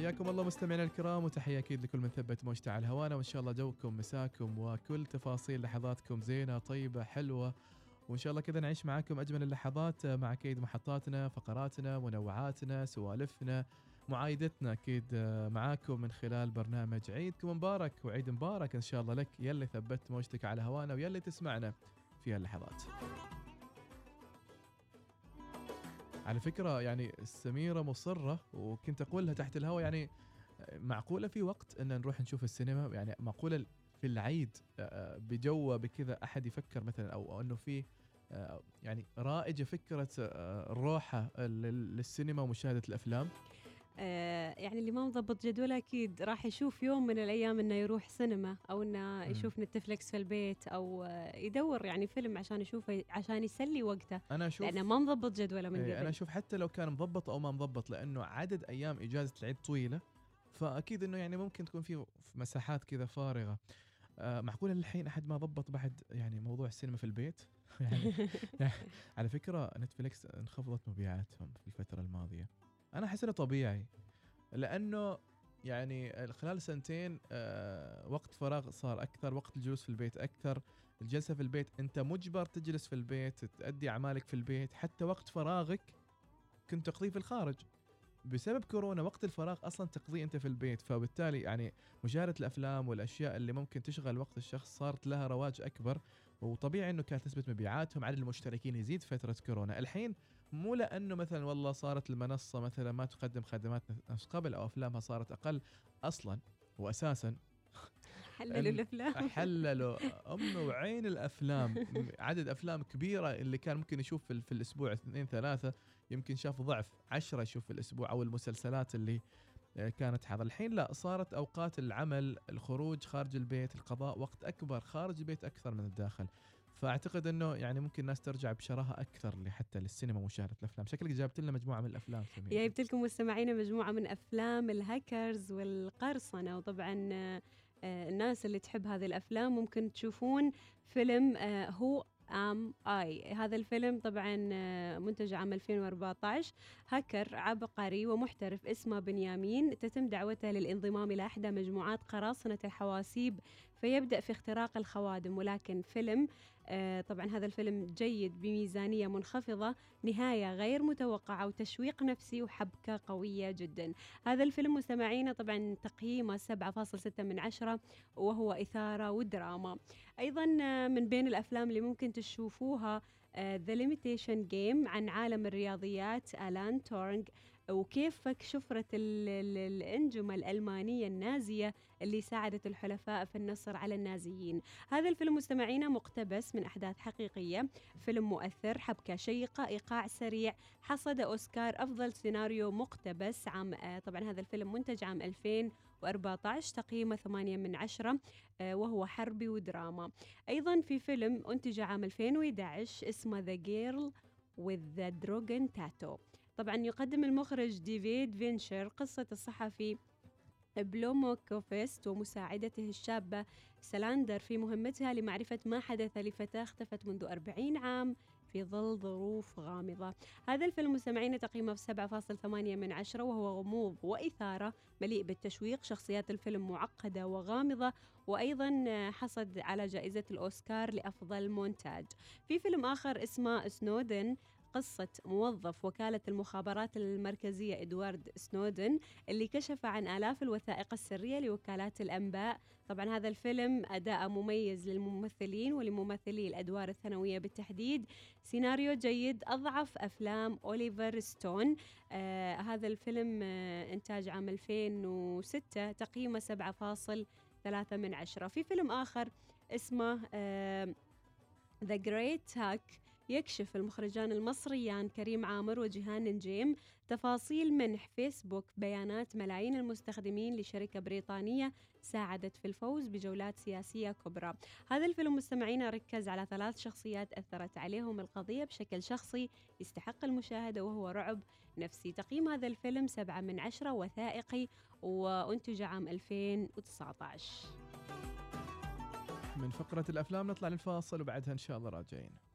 حياكم الله مستمعينا الكرام وتحية أكيد لكل من ثبت موجته على هوانا وإن شاء الله جوكم مساكم وكل تفاصيل لحظاتكم زينة طيبة حلوة. وإن شاء الله كذا نعيش معاكم أجمل اللحظات مع أكيد محطاتنا فقراتنا منوعاتنا سوالفنا معايدتنا أكيد معاكم من خلال برنامج عيدكم مبارك وعيد مبارك إن شاء الله لك يلي ثبت موجتك على هوانا ويلي تسمعنا في هاللحظات. على فكرة يعني سميرة مصرة وكنت أقولها تحت الهواء يعني معقولة في وقت أن نروح نشوف السينما؟ يعني معقولة في العيد بجو بكذا أحد يفكر مثلا أو أنه في يعني رائجة فكرة الروحة للسينما ومشاهدة الأفلام؟ آه يعني اللي ما مضبط جدوله أكيد راح يشوف يوم من الأيام إنه يروح سينما أو إنه يشوف نتفلكس في البيت أو يدور يعني فيلم عشان يشوفه عشان يسلي وقته. أنا أشوف لأنه ما مضبط جدوله من إيه، قبل. أنا أشوف حتى لو كان مضبط أو ما مضبط لأنه عدد أيام إجازة العيد طويلة فأكيد إنه يعني ممكن تكون في مساحات كذا فارغة. آه معقولة الحين أحد ما ضبط بعد يعني موضوع السينما في البيت؟ يعني, يعني على فكرة نتفلكس انخفضت مبيعاتهم في الفترة الماضية. أنا أحس إنه طبيعي لأنه يعني خلال سنتين آه وقت فراغ صار أكثر وقت الجلوس في البيت أكثر. الجلسة في البيت أنت مجبر تجلس في البيت تؤدي أعمالك في البيت. حتى وقت فراغك كنت تقضيه في الخارج. بسبب كورونا وقت الفراغ أصلا تقضيه أنت في البيت. فبالتالي يعني مشاهدة الأفلام والأشياء اللي ممكن تشغل وقت الشخص صارت لها رواج أكبر. وطبيعي إنه كانت نسبة مبيعاتهم عدد المشتركين يزيد فترة كورونا. الحين مو لأنه مثلا والله صارت المنصة مثلا ما تقدم خدمات نفس قبل أو أفلامها صارت أقل أصلا واساسا. حللوا الأفلام. حللوا. أم وعين الأفلام. عدد أفلام كبيرة اللي كان ممكن يشوف في, في الأسبوع اثنين ثلاثة يمكن شاف ضعف عشرة يشوف في الأسبوع أو المسلسلات اللي كانت حاضرة. الحين لا صارت أوقات العمل الخروج خارج البيت القضاء وقت أكبر خارج البيت أكثر من الداخل. فأعتقد إنه يعني ممكن الناس ترجع بشراهة أكثر حتى للسينما ومشاهده الأفلام، شكلك جابت لنا مجموعة من الأفلام سمير. جايبت لكم مستمعينا مجموعة من أفلام الهاكرز والقرصنة. وطبعا آه، الناس اللي تحب هذه الأفلام ممكن تشوفون فيلم آه، هو أم آي. هذا الفيلم طبعا آه، منتج عام 2014 هاكر عبقري ومحترف اسمه بنيامين. تتم دعوته للانضمام إلى إحدى مجموعات قراصنة الحواسيب فيبدأ في اختراق الخوادم ولكن فيلم آه طبعا هذا الفيلم جيد بميزانية منخفضة نهاية غير متوقعة وتشويق نفسي وحبكة قوية جدا. هذا الفيلم مستمعينا طبعا تقييمه 7.6 من عشرة وهو إثارة ودراما. أيضا آه، من بين الأفلام اللي ممكن تشوفوها The Imitation Game عن عالم الرياضيات آلان تورنج وكيف فك شفرة الإنيجما الألمانية النازية اللي ساعدت الحلفاء في النصر على النازيين. هذا الفيلم مستمعينا مقتبس من أحداث حقيقية. فيلم مؤثر حبكة شيقة إيقاع سريع حصد أوسكار أفضل سيناريو مقتبس عام آه، طبعا هذا الفيلم منتج عام 2000 و14 تقييمه 8 من 10 آه، وهو حربي ودراما. أيضا في فيلم أنتج عام 2011 اسمه The Girl with the Dragon Tattoo. طبعا يقدم المخرج ديفيد فينشر قصة الصحفي بلومكوفيست ومساعدته الشابة سلاندر في مهمتها لمعرفة ما حدث لفتاة اختفت منذ 40 عام في ظل ظروف غامضة. هذا الفيلم مستمعين تقييمه في 7.8 من عشرة وهو غموض وإثارة مليء بالتشويق شخصيات الفيلم معقدة وغامضة وأيضا حصد على جائزة الأوسكار لأفضل مونتاج. في فيلم آخر اسمه سنودن قصة موظف وكالة المخابرات المركزية إدوارد سنودن اللي كشف عن آلاف الوثائق السرية لوكالات الأنباء. طبعا هذا الفيلم أداء مميز للممثلين ولممثلي الأدوار الثانوية بالتحديد. سيناريو جيد أضعف أفلام أوليفر ستون. آه هذا الفيلم آه إنتاج عام 2006 تقييمه 7.3 من عشرة. في فيلم آخر اسمه آه The Great Hack. يكشف المخرجان المصريان كريم عامر وجيهان نجيم تفاصيل منح فيسبوك بيانات ملايين المستخدمين لشركة بريطانية ساعدت في الفوز بجولات سياسية كبرى. هذا الفيلم مستمعينا ركز على ثلاث شخصيات أثرت عليهم القضية بشكل شخصي. يستحق المشاهدة وهو رعب نفسي. تقييم هذا الفيلم سبعة من عشرة وثائقي وأنتج عام 2019 من فقرة الأفلام نطلع للفاصل وبعدها إن شاء الله راجعين.